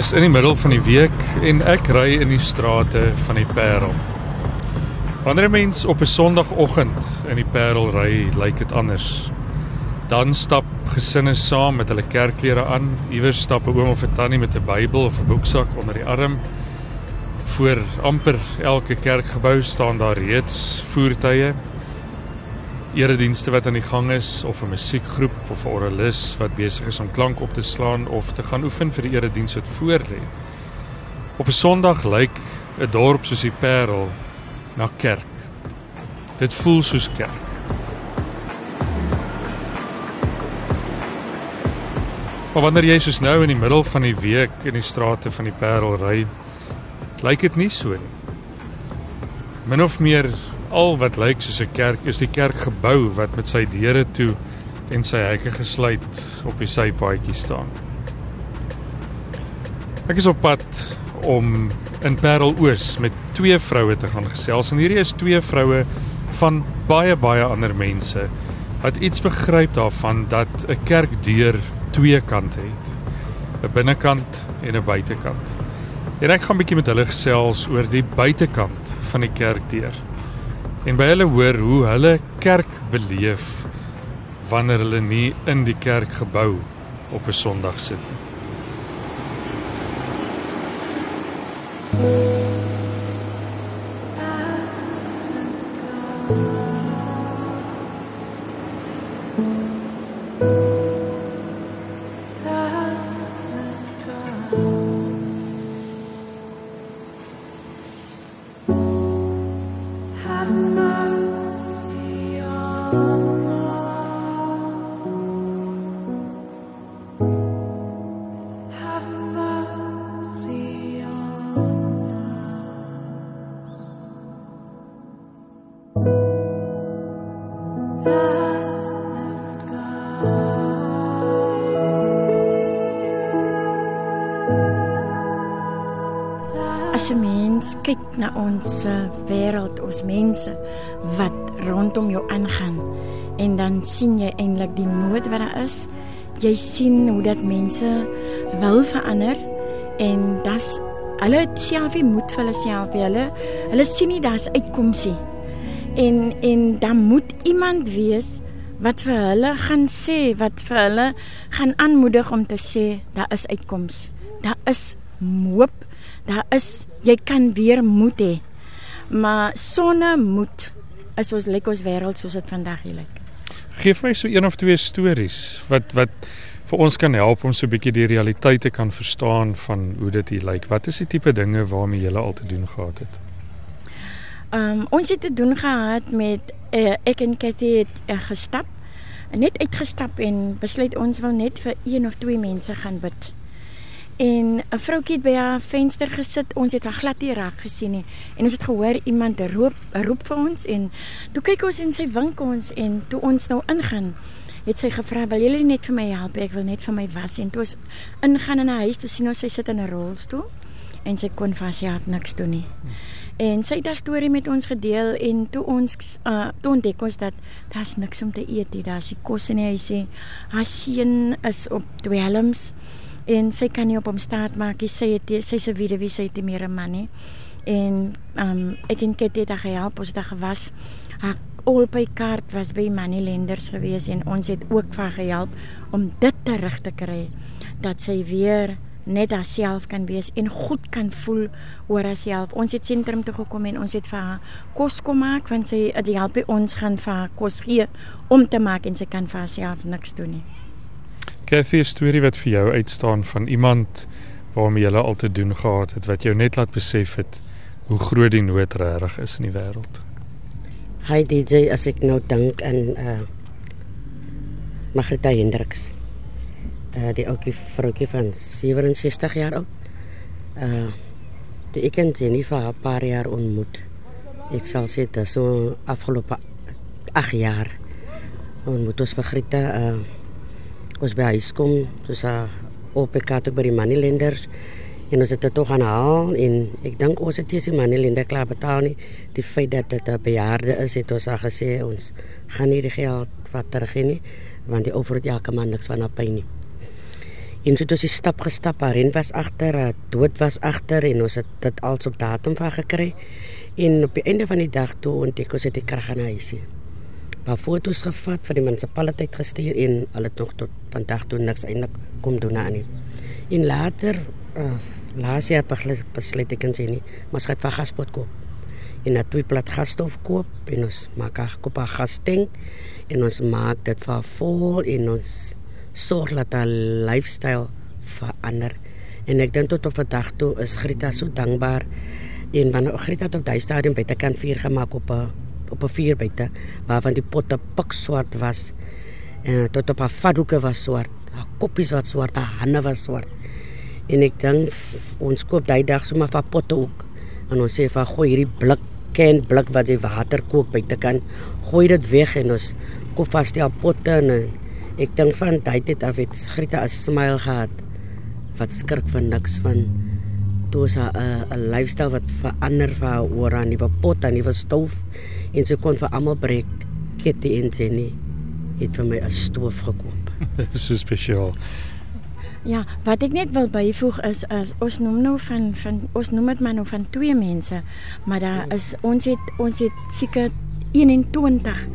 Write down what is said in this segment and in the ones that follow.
Dis in die middel van die week en ek ry in die strate van die Parel. Wanneer 'n mens op 'n Sondagoggend in die Parel ry, lyk dit anders. Dan stap gesinne saam met hulle kerkklere aan. Iewers stap 'n oom of 'n tannie met 'n Bybel of 'n boeksak onder die arm. Voor amper elke kerkgebou staan daar reeds voertuie eredienste wat aan die gang is of 'n musiekgroep of 'n oralis wat besig is om klank op te slaan of te gaan oefen vir die erediens wat voor lê. Op 'n Sondag lyk 'n dorp soos die Parel na kerk. Dit voel soos kerk. Maar wanneer jy soos nou in die middel van die week in die strate van die Parel ry, lyk dit nie so nie. Min of meer al wat lyk soos 'n kerk is die kerkgebou wat met sy deure toe en sy hekke gesluit op die sypaadjie staan. Ek is op pad om in Parel Oos met twee vroue te gaan gesels en hierdie is twee vroue van baie baie ander mense wat iets begryp daarvan dat 'n kerkdeur twee kante het. 'n Binnekant en 'n buitekant. En ek gaan 'n bietjie met hulle gesels oor die buitekant van die kerkdeur en by hulle hoor hoe hulle kerk beleef wanneer hulle nie in die kerkgebou op 'n Sondag sit nie. Kyk na ons uh, ons mense wat rondom jou aangaan en dan sien jy eintlik die nood wat daar is. Jy sien hoe dat mense wil verander en das hulle self nie moed vir hulle self nie. Hulle hulle sien nie daar's uitkomsie. En en dan moet iemand wees wat vir hulle gaan sê, wat vir hulle gaan aanmoedig om te sê daar is uitkoms. Daar is hoop daar is jy kan weer moed hê. Maar sonder moed is ons lyk ons wêreld soos dit vandag hier lyk. Geef my so een of twee stories wat wat vir ons kan help om so 'n bietjie die realiteit te kan verstaan van hoe dit hier lyk. Wat is die tipe dinge waarmee jy al te doen gehad het? Ehm um, ons het te doen gehad met uh, ek en Cathy het uh, gestap net uitgestap en besluit ons wil net vir een of twee mense gaan bid. En 'n vroutjie het by haar venster gesit. Ons het haar glad nie raak gesien nie. En ons het gehoor iemand roep, roep vir ons en toe kyk ons en sy wink ons en toe ons nou ingaan, het sy gevra, "Wil julle net vir my help? Ek wil net vir my was." En toe ons ingaan in 'n huis, toe sien ons sy sit in 'n rolstoel en sy kon vir haarself niks doen nie. En sy het daardie storie met ons gedeel en toe ons uh toe ontdek ons dat daar's niks om te eet nie. Daar's nie kos in die huis nie. Haar seun is op dwelms en sy kan nie op hom staat maak nie. Sy het sy se weduwee sy het nie meer 'n man nie. En um ek en Kitty het gehelp, ons het gewas. Haar albei kaart was by money lenders gewees en ons het ook vir gehelp om dit terug te kry dat sy weer net haarself kan wees en goed kan voel oor haarself. Ons het sentrum toe gekom en ons het vir haar kos kom maak want sy het help ons gaan vir haar kos gee om te maak en sy kan vir haarself niks doen nie. Cathy, 'n storie wat vir jou uitstaan van iemand waarmee jy al te doen gehad het wat jou net laat besef het hoe groot die nood regtig is in die wêreld. Hy DJ as ek nou dink aan uh Magrieta Hendriks. Uh die ouetjie vroutjie van 67 jaar oud. Uh die ek sy nie vir 'n paar jaar ontmoet. Ek sal sê dit so afgelope 8 jaar ontmoet ons vir Grieta uh ons by huis kom, soos op ek het by die money lenders en ons het dit tog aanhaal en ek dink ons het die money lender klaar betaal nie. Die feit dat dit 'n bejaarde is, het ons al gesê ons gaan nie die geld wat terug nie, want die oor het elke maand niks van op nie. En so het ons die stap gestap, haar ren was agter, haar dood was agter en ons het dit als op datum van gekry. En op die einde van die dag toe ontdek ons dit die krag aan huisie. Paar foto's gevat vir die munisipaliteit gestuur en hulle het nog tot vandag toe niks eintlik kom doen aan nie. En later uh, laas jaar besluit ek en sy nie, maar het van gaspot koop. En dat twee plat gasstof koop en ons maak haar koop haar gastank en ons maak dit vir vol en ons sorg dat haar lifestyle verander. En ek dink tot op vandag toe is Grita so dankbaar en wanneer Grita op daai stadium by te kan vuur gemaak op 'n op 'n vuur buite waarvan die potte pik swart was en tot op haar vadoeke was swart, haar koppies wat swart, haar hande was swart. En ek dink ons koop daai dag sommer van potte ook. En ons sê van gooi hierdie blik ken blik wat jy water kook buite kan gooi dit weg en ons koop vas die potte en ek dink van tyd het af het Grieta 'n smile gehad wat skrik van niks van toe sy 'n 'n lifestyle wat verander vir oor aan nuwe pot en nuwe stoof en sy kon vir almal breek Kitty en Jenny het vir my 'n stoof gekoop. so spesiaal. Ja, wat ek net wil byvoeg is as ons noem nou van van ons noem dit maar nou van twee mense, maar daar is ons het ons het seker 21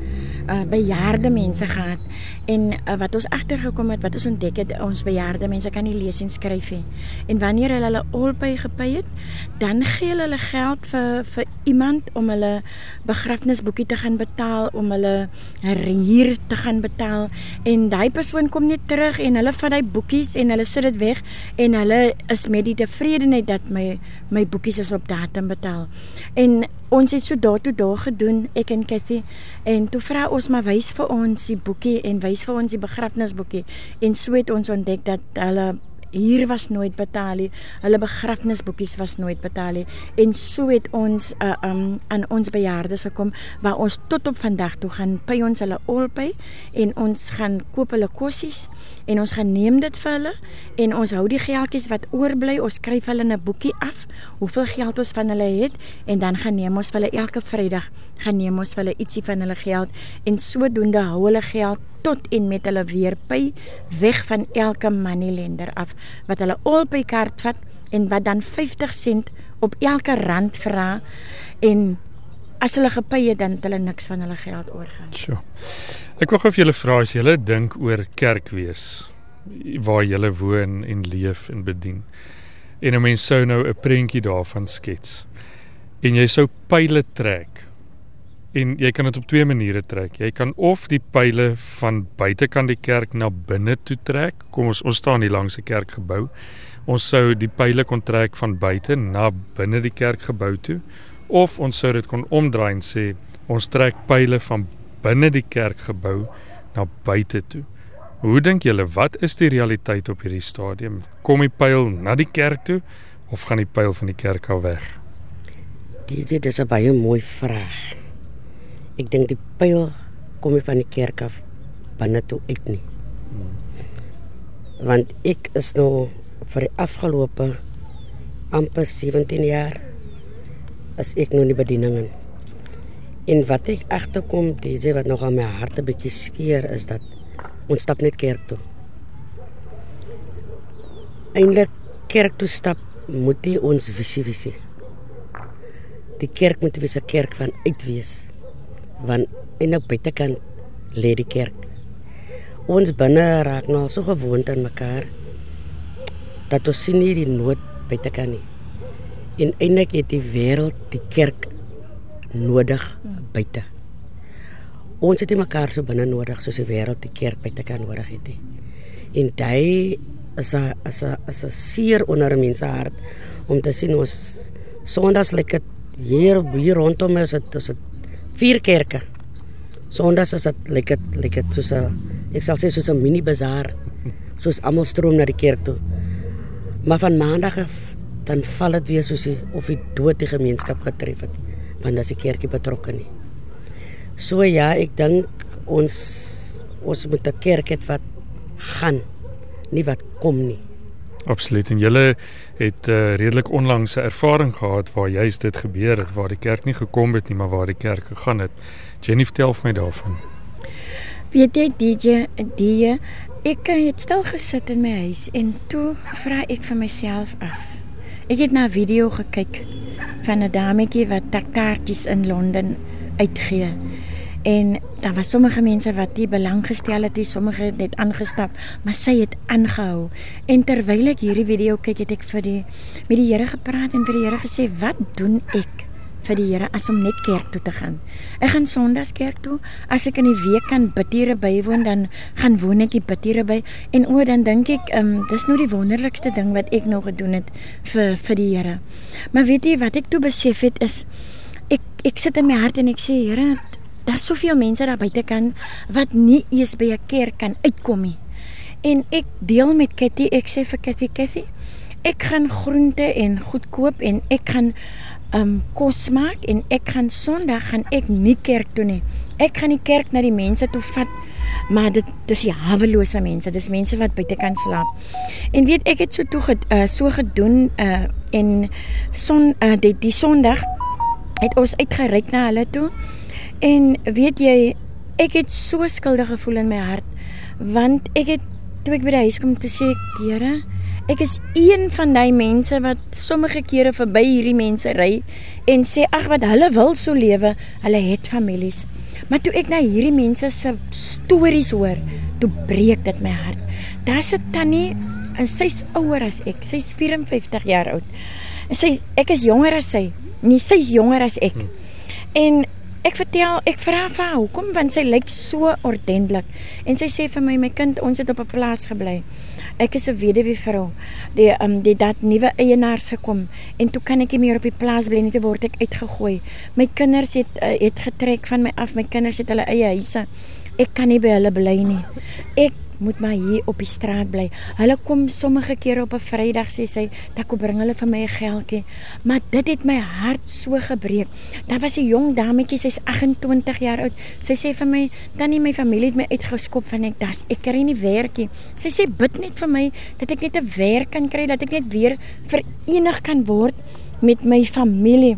uh, bejaarde mense gehad. En uh, wat ons agtergekom het wat ons ontdek het ons bejaarde mense kan nie lees en skryf nie. En wanneer hulle hulle albei gepay het dan gee hulle hulle geld vir vir iemand om hulle begrafnisboekie te gaan betaal om hulle huur te gaan betaal. En daai persoon kom net terug en hulle vat daai boekies en hulle sit dit weg en hulle is met die tevredenheid dat my my boekies is op datum betaal. En ons het so daartoe daar gedoen ek en Cathy en toe vra ons maar wys vir ons die boekie en wys vir ons die begrafnisboekie. En so het ons ontdek dat hulle hier was nooit betaal nie. Hulle begrafnisboekies was nooit betaal nie. En so het ons uh, um aan ons bejaardes gekom waar ons tot op vandag toe gaan by ons hulle albei en ons gaan koop hulle kossies en ons gaan neem dit vir hulle en ons hou die geldjies wat oorbly, ons skryf hulle 'n boekie af hoeveel geld ons van hulle het en dan gaan neem ons vir hulle elke Vrydag gaan neem ons vir hulle ietsie van hulle geld en sodoende hou hulle geld tot en met hulle weer by weg van elke money lender af wat hulle al by kaart vat en wat dan 50 sent op elke rand vra en as hulle gepay het dan het hulle niks van hulle geld oorgaan. So. Ek wou gou vir julle vra as julle dink oor kerk wees waar julle woon en leef en bedien. En 'n mens sou nou 'n prentjie daarvan skets. En jy sou pile trek En jy kan dit op twee maniere trek. Jy kan of die pile van buitekant die kerk na binne toe trek. Kom ons ons staan hier langs 'n kerkgebou. Ons sou die pile kon trek van buite na binne die kerkgebou toe of ons sou dit kon omdraai en sê ons trek pile van binne die kerkgebou na buite toe. Hoe dink julle wat is die realiteit op hierdie stadium? Kom die pyl na die kerk toe of gaan die pyl van die kerk af weg? Dit is 'n baie mooi vraag. Ek dink die pyl kom nie van die kerk af binne toe uit nie. Want ek is nou vir die afgelope amper 17 jaar as ek nou in die bediening in. En wat ek agterkom, dis wat nog aan my hart 'n bietjie skeer is dat ons stap net kerk toe. Eindelik kerk toe stap moet jy ons visie visie. Die kerk moet wees 'n kerk van uitwees want in die buitekant lê die kerk. Ons binne raak nou so gewoond aan mekaar dat ons sien nie die nood buitekant nie. En eintlik het die wêreld die kerk nodig buite. Ons het mekaar so binne nodig soos die wêreld die kerk buitekant nodig het. En daai is 'n is 'n is 'n seer onder mense hart om te sien ons sondags lyk dit hier hier rondom ons het ons het vier kerke. Sondags is dit lyk dit lyk dit soos 'n ek sal sê soos 'n mini bazaar. Soos almal stroom na die kerk toe. Maar van maandag af dan val dit weer soos die, of die dood die gemeenskap getref het want as die kerkie betrokke nie. So ja, ek dink ons ons moet 'n kerk hê wat gaan, nie wat kom nie. Absoluut. En julle het 'n uh, eh, redelik onlangse ervaring gehad waar juist dit gebeur het waar die kerk nie gekom het nie, maar waar die kerk gegaan het. Jenny vertel vir my daarvan. Weet jy DJ die Ek het stil gesit in my huis en toe vra ek vir myself af. Ek het na 'n video gekyk van 'n dametjie wat taktaartjies in Londen uitgee. En daar was sommige mense wat nie belang gestel het nie, sommige het net aangestap, maar sy het aangehou. En terwyl ek hierdie video kyk, het ek vir die met die Here gepraat en vir die Here gesê, "Wat doen ek vir die Here as om net kerk toe te gaan. Ek gaan Sondags kerk toe. As ek in die week kan bidtiere bywoon, dan gaan woon ek die bidtiere by. En o, dan dink ek, ehm um, dis nou die wonderlikste ding wat ek nog gedoen het vir vir die Here. Maar weet jy wat ek toe besef het is ek ek sit in my hart en ek sê Here, daar's soveel mense daar buite kan wat nie eens by 'n kerk kan uitkom nie. En ek deel met Kitty, ek sê vir Kitty, Kitty, ek gaan groente en goed koop en ek gaan um kos maak en ek gaan Sondag gaan ek nie kerk toe nie. Ek gaan die kerk na die mense toe vat, maar dit dis die hawelose mense, dis mense wat buite kan slaap. En weet ek het so toe uh, so gedoen uh en son uh die, die Sondag het ons uitgereik na hulle toe. En weet jy, ek het so skuldig gevoel in my hart want ek het toe ek by die huis kom toe sê ek, Here, Ek is een van daai mense wat sommige kere verby hierdie mense ry en sê ag wat hulle wil so lewe, hulle het families. Maar toe ek na hierdie mense se stories hoor, toe breek dit my hart. Daar's 'n tannie en sy's ouer as ek. Sy's 54 jaar oud. En sy ek is jonger as sy. Nee, sy's jonger as ek. Hmm. En ek vertel, ek vra vir haar hoekom want sy lyk so ordentlik. En sy sê vir my my kind, ons het op 'n plaas gebly. Ek is 'n weduwee vrou. Die ehm um, die dat nuwe eienaars gekom en toe kan ek nie meer op die plaas bly nie, te word ek uitgegooi. My kinders het uh, het getrek van my af. My kinders het hulle eie huise. Ek kan nie by hulle bly nie. Ek moet maar hier op die straat bly. Hulle kom sommige kere op 'n Vrydag sê sy, "Dan kom bring hulle vir my 'n geldjie." Maar dit het my hart so gebreek. Daar was 'n jong dametjie, sy's 28 jaar oud. Sy sê vir my, "Tannie, my familie het my uitgeskop van ek das. Ek kry nie werkie." Sy sê, "Bid net vir my dat ek net 'n werk kan kry, dat ek net weer verenig kan word met my familie."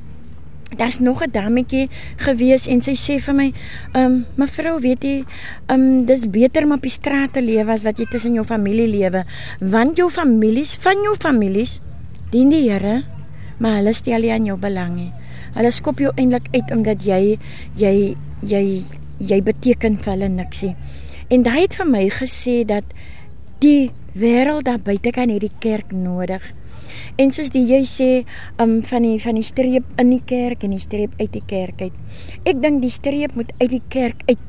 Daar's nog 'n dammetjie gewees en sy sê vir my, "Um ehm, mevrou, weet jy, um dis beter om op die straat te lewe as wat jy tussen jou familie lewe, want jou families, van jou families, dien die Here, maar hulle stel nie aan jou belang nie. Hulle skop jou eintlik uit omdat jy jy jy jy beteken vir hulle niksie." En hy het vir my gesê dat die wêreld daar buite kan hierdie kerk nodig. En soos die jy sê, um van die van die streep in die kerk en die streep uit die kerk uit. Ek dink die streep moet uit die kerk uit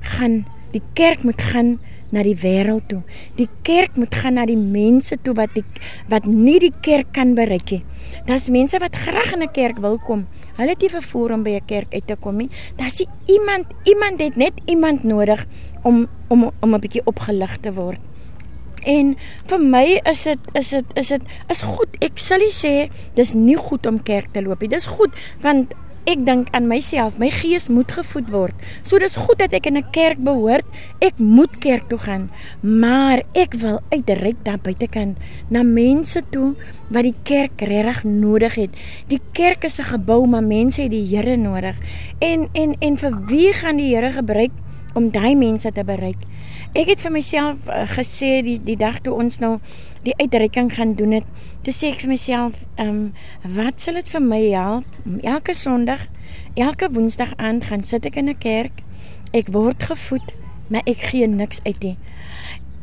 gaan. Die kerk moet gaan na die wêreld toe. Die kerk moet gaan na die mense toe wat die wat nie die kerk kan bereik nie. Daar's mense wat graag in 'n kerk wil kom. Hulle het nie vervoer om by 'n kerk uit te kom nie. Daar's iemand, iemand het net iemand nodig om om om 'n bietjie opgelig te word. En vir my is dit is dit is dit is goed. Ek sal nie sê dis nie goed om kerk te loop nie. Dis goed want ek dink aan myself. My gees moet gevoed word. So dis goed dat ek in 'n kerk behoort. Ek moet kerk toe gaan, maar ek wil uitreik daar buitekant na mense toe wat die kerk regtig nodig het. Die kerk is 'n gebou, maar mense het die Here nodig. En en en vir wie gaan die Here gebruik om daai mense te bereik? Ek het vir myself uh, gesê die die dag toe ons nou die uitreiking gaan doen het, toe sê ek vir myself, ehm, um, wat sal dit vir my help om elke Sondag, elke Woensdag aand gaan sit ek in 'n kerk. Ek word gevoed, maar ek gee niks uit nie.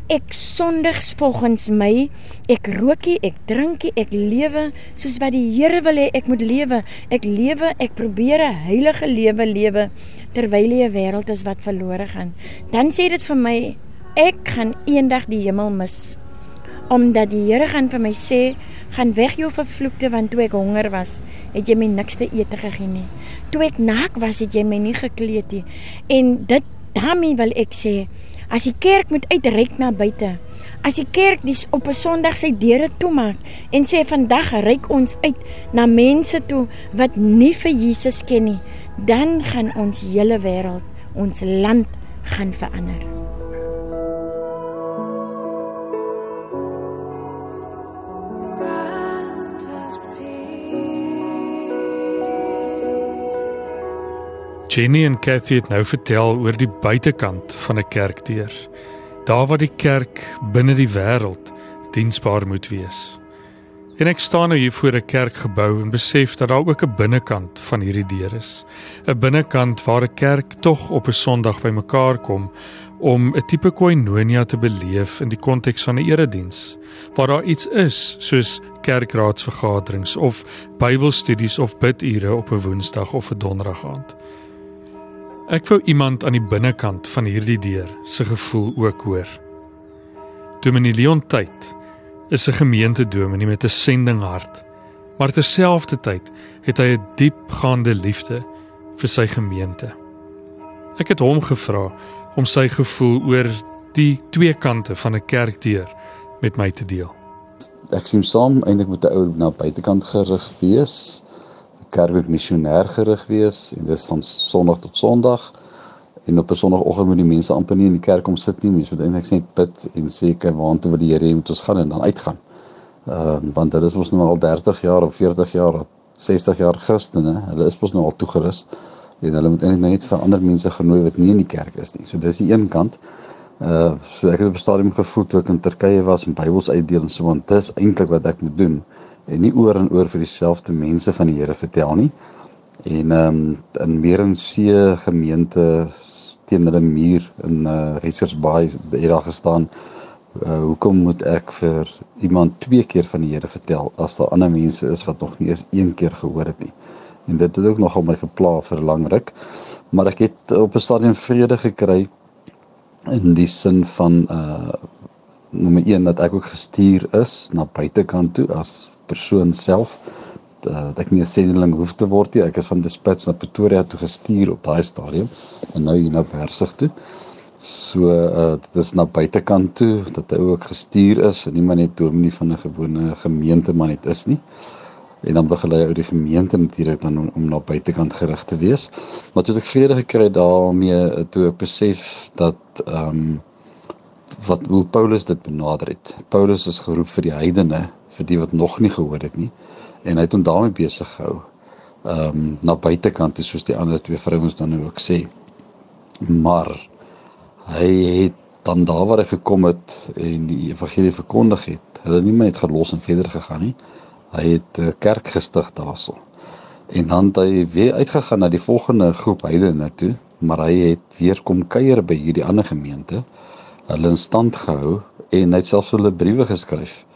Ek sondigs volgens my, ek rookie, ek drinkie, ek lewe soos wat die Here wil hê ek moet lewe. Ek lewe, ek probeer 'n heilige lewe lewe terwyl jy 'n wêreld is wat verlore gaan. Dan sê dit vir my ek gaan eendag die hemel mis. Omdat die Here gaan vir my sê, gaan weg jou vervloekte want toe ek honger was, het jy my niks te eet gegee nie. Toe ek naak was, het jy my nie gekleed nie. En dit daarmee wil ek sê, as die kerk moet uitreik na buite, as die kerk dis op 'n Sondag sy deure toemaak en sê vandag reik ons uit na mense toe wat nie vir Jesus ken nie, dan gaan ons hele wêreld, ons land gaan verander. Jenny en Cathy het nou vertel oor die buitekant van 'n kerkdeur. Daar waar die kerk binne die wêreld diensbaar moet wees. En ek staan nou hier voor 'n kerkgebou en besef dat daar ook 'n binnekant van hierdie deur is. 'n Binnekant waar 'n kerk tog op 'n Sondag bymekaar kom om 'n tipe koinonia te beleef in die konteks van 'n erediens, waar daar iets is soos kerkraadsvergaderings of Bybelstudies of bidure op 'n Woensdag of 'n Donderdag aand. Ek wou iemand aan die binnekant van hierdie deur se gevoel ook hoor. Dominee Leon Tyd is 'n gemeentedominee met 'n sendinghart, maar terselfdertyd het hy 'n diepgaande liefde vir sy gemeente. Ek het hom gevra om sy gevoel oor die twee kante van 'n kerkdeur met my te deel. Ek sien saam eintlik met 'n ou na buitekant gerig wees, kerk met missionêr gerig wees en dis van Sondag tot Sondag. En op 'n Sondagoggend moet die mense amper nie in die kerk kom sit nie, mense moet eintlik net bid en sê kyk waartoe wil die Here hê moet ons gaan en dan uitgaan. Ehm uh, want dit is mos nou al 30 jaar of 40 jaar of 60 jaar Christene, hulle is mos nou al toegerus en hulle moet eintlik net vir ander mense genooi wat nie in die kerk is nie. So dis die een kant. Uh so ek het op 'n stadium gevoel toe ek in Turkye was en Bybels uitdeel en so want dis eintlik wat ek moet doen en nie oor en oor vir dieselfde mense van die Here vertel nie. En ehm um, in Meerensee gemeente teen hulle muur in uh Bay het daar gestaan. Uh hoekom moet ek vir iemand twee keer van die Here vertel as daar ander mense is wat nog nie eens een keer gehoor het nie. En dit het ook nogal my gepla vir lang ruk. Maar ek het op 'n stadium vrede gekry in die sin van uh nommer 1 dat ek ook gestuur is na buitekant toe as persoon self uh, dat ek nie 'n sendeling hoef te word nie. Ek is van Despits na Pretoria toe gestuur op daai stadium en nou hier na Persig toe. So uh, dit is na buitekant toe dat hy ook gestuur is en nie maar net dominee van 'n gewone gemeente maar net is nie. En dan begin hy uit die gemeente natuurlik dan om, om na buitekant gerig te wees. Maar toe ek vrede gekry daarmee toe ek besef dat ehm um, wat hoe Paulus dit benader het. Paulus is geroep vir die heidene, vir die wat nog nie gehoor het nie en hy het hom daarmee besig gehou. Ehm um, na buitekant soos die ander twee vrouens dan nou ook sê. Maar hy het dan daar waar hy gekom het en die evangelie verkondig het, hulle nie net gelos en verder gegaan nie. Hy het 'n kerk gestig daarso. En dan het hy weer uitgegaan na die volgende groep heidene toe, maar hy het weer kom kuier by hierdie ander gemeente. Hulle in stand gehou en hy het selfs hulle briewe geskryf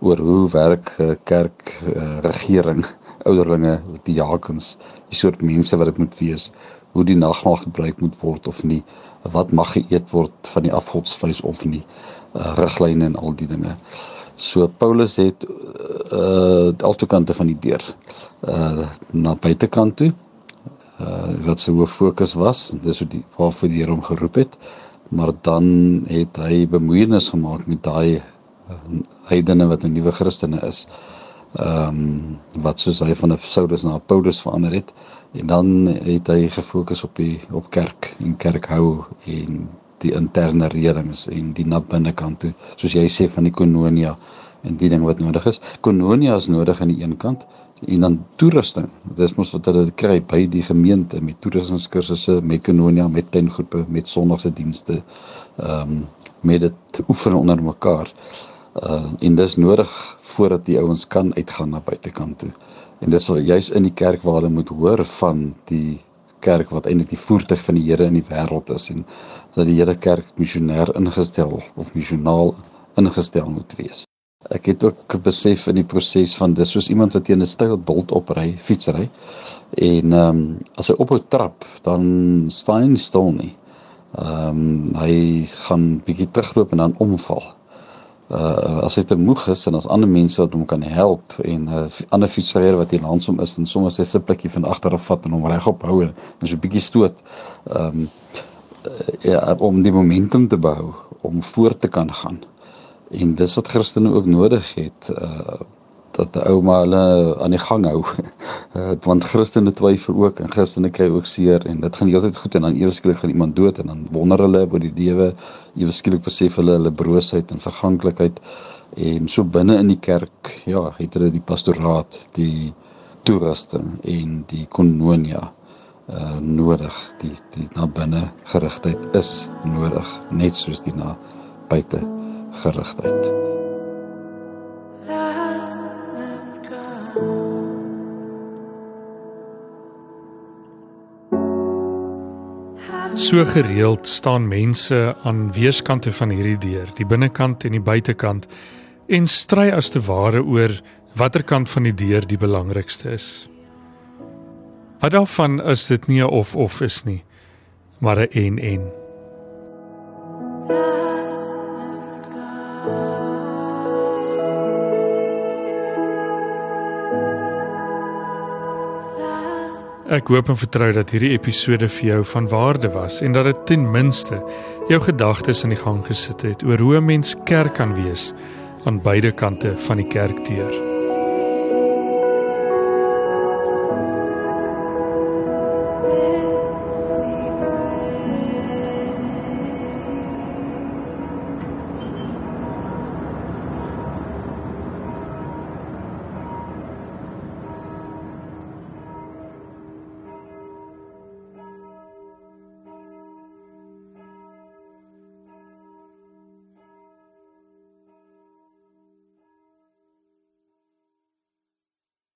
oor hoe werk uh, kerk uh, regering ouderlinge die jakens die soort mense wat dit moet wees hoe die nagmaal gebruik moet word of nie wat mag geëet word van die afgodsvleis of nie uh, riglyne en al die dinge. So Paulus het uh altokante van die deur. Uh na buitekant toe uh wat sy hoof fokus was dis wat die waarvoor die Here hom geroep het maar dan het hy bemoeienis gemaak met daai heidene wat 'n nuwe Christene is. Ehm um, wat soos hy van 'n Saulus na 'n Paulus verander het en dan het hy gefokus op die op kerk en kerkhou en die interne redings en die na binnekant toe soos jy sê van die kononia en die ding wat nodig is. Kononia is nodig aan die een kant en dan toerusting. Dis mos wat hulle kry by die gemeente met toerustingskursusse, met kononia, met tuingroepe, met sonnaarse dienste. Ehm um, met dit oefen onder mekaar uh en dis nodig voordat die ouens kan uitgaan na buitekant toe. En dis wel juis in die kerk waar hulle moet hoor van die kerk wat eintlik die voertuig van die Here in die wêreld is en dat die hele kerk missionêr ingestel of missionaal ingestel moet wees. Ek het ook besef in die proses van dis soos iemand wat teen 'n styl bult opry, fietsry en ehm um, as hy ophou trap, dan staan hy stil nie. Ehm um, hy gaan bietjie terugloop en dan omval uh as hy te moeg is en as ander mense wat hom kan help en uh, ander fietsryer wat hier langs hom is en sommer sy sipletjie van agter af vat en hom regop hou en so 'n bietjie stoot um uh, ja om die momentum te behou om voort te kan gaan. En dis wat Christene ook nodig het uh dat die ouma hulle aan die gang hou. Uh, want Christene twyfel ook en Christene kry ook seer en dit gaan heeltyd goed en dan ewe skielik gaan iemand dood en dan wonder hulle oor die lewe. Ewe skielik besef hulle hulle broosheid en verganklikheid en so binne in die kerk, ja, het hulle die pastoraat, die toerusting en die kononia uh nodig. Die die na binne gerigtheid is nodig, net soos die na buite gerigtheid. So gereeld staan mense aan weerskante van hierdie deur, die binnekant en die buitekant, en stry as te ware oor watter kant van die deur die belangrikste is. Wat daarvan is dit nie of of is nie, maar 'n en en. Ek hoop en vertrou dat hierdie episode vir jou van waarde was en dat dit ten minste jou gedagtes in die gang gesit het oor hoe 'n mens kerk kan wees aan beide kante van die kerkdeur.